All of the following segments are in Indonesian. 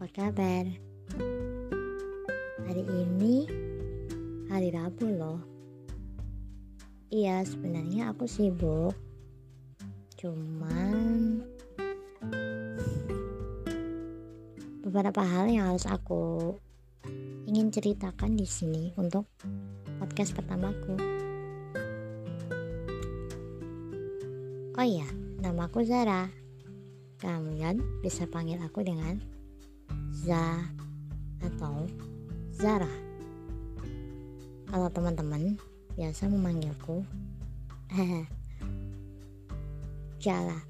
apa kabar? Hari ini hari Rabu loh. Iya, sebenarnya aku sibuk. Cuman beberapa hal yang harus aku ingin ceritakan di sini untuk podcast pertamaku. Oh iya, namaku Zara. Kalian bisa panggil aku dengan Za atau Zara. Kalau teman-teman biasa memanggilku Jala.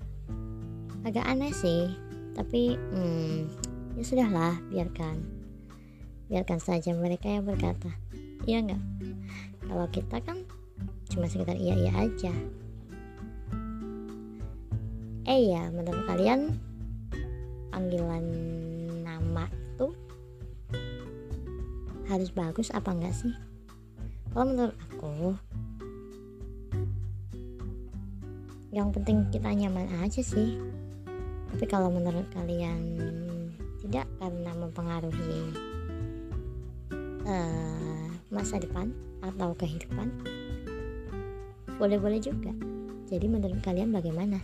Agak aneh sih, tapi hmm, ya sudahlah, biarkan. Biarkan saja mereka yang berkata. Iya enggak? Kalau kita kan cuma sekitar iya-iya aja. Eh ya, menurut kalian panggilan nama itu harus bagus apa enggak sih? Kalau menurut aku yang penting kita nyaman aja sih. Tapi kalau menurut kalian tidak karena mempengaruhi uh, masa depan atau kehidupan, boleh-boleh juga. Jadi menurut kalian bagaimana?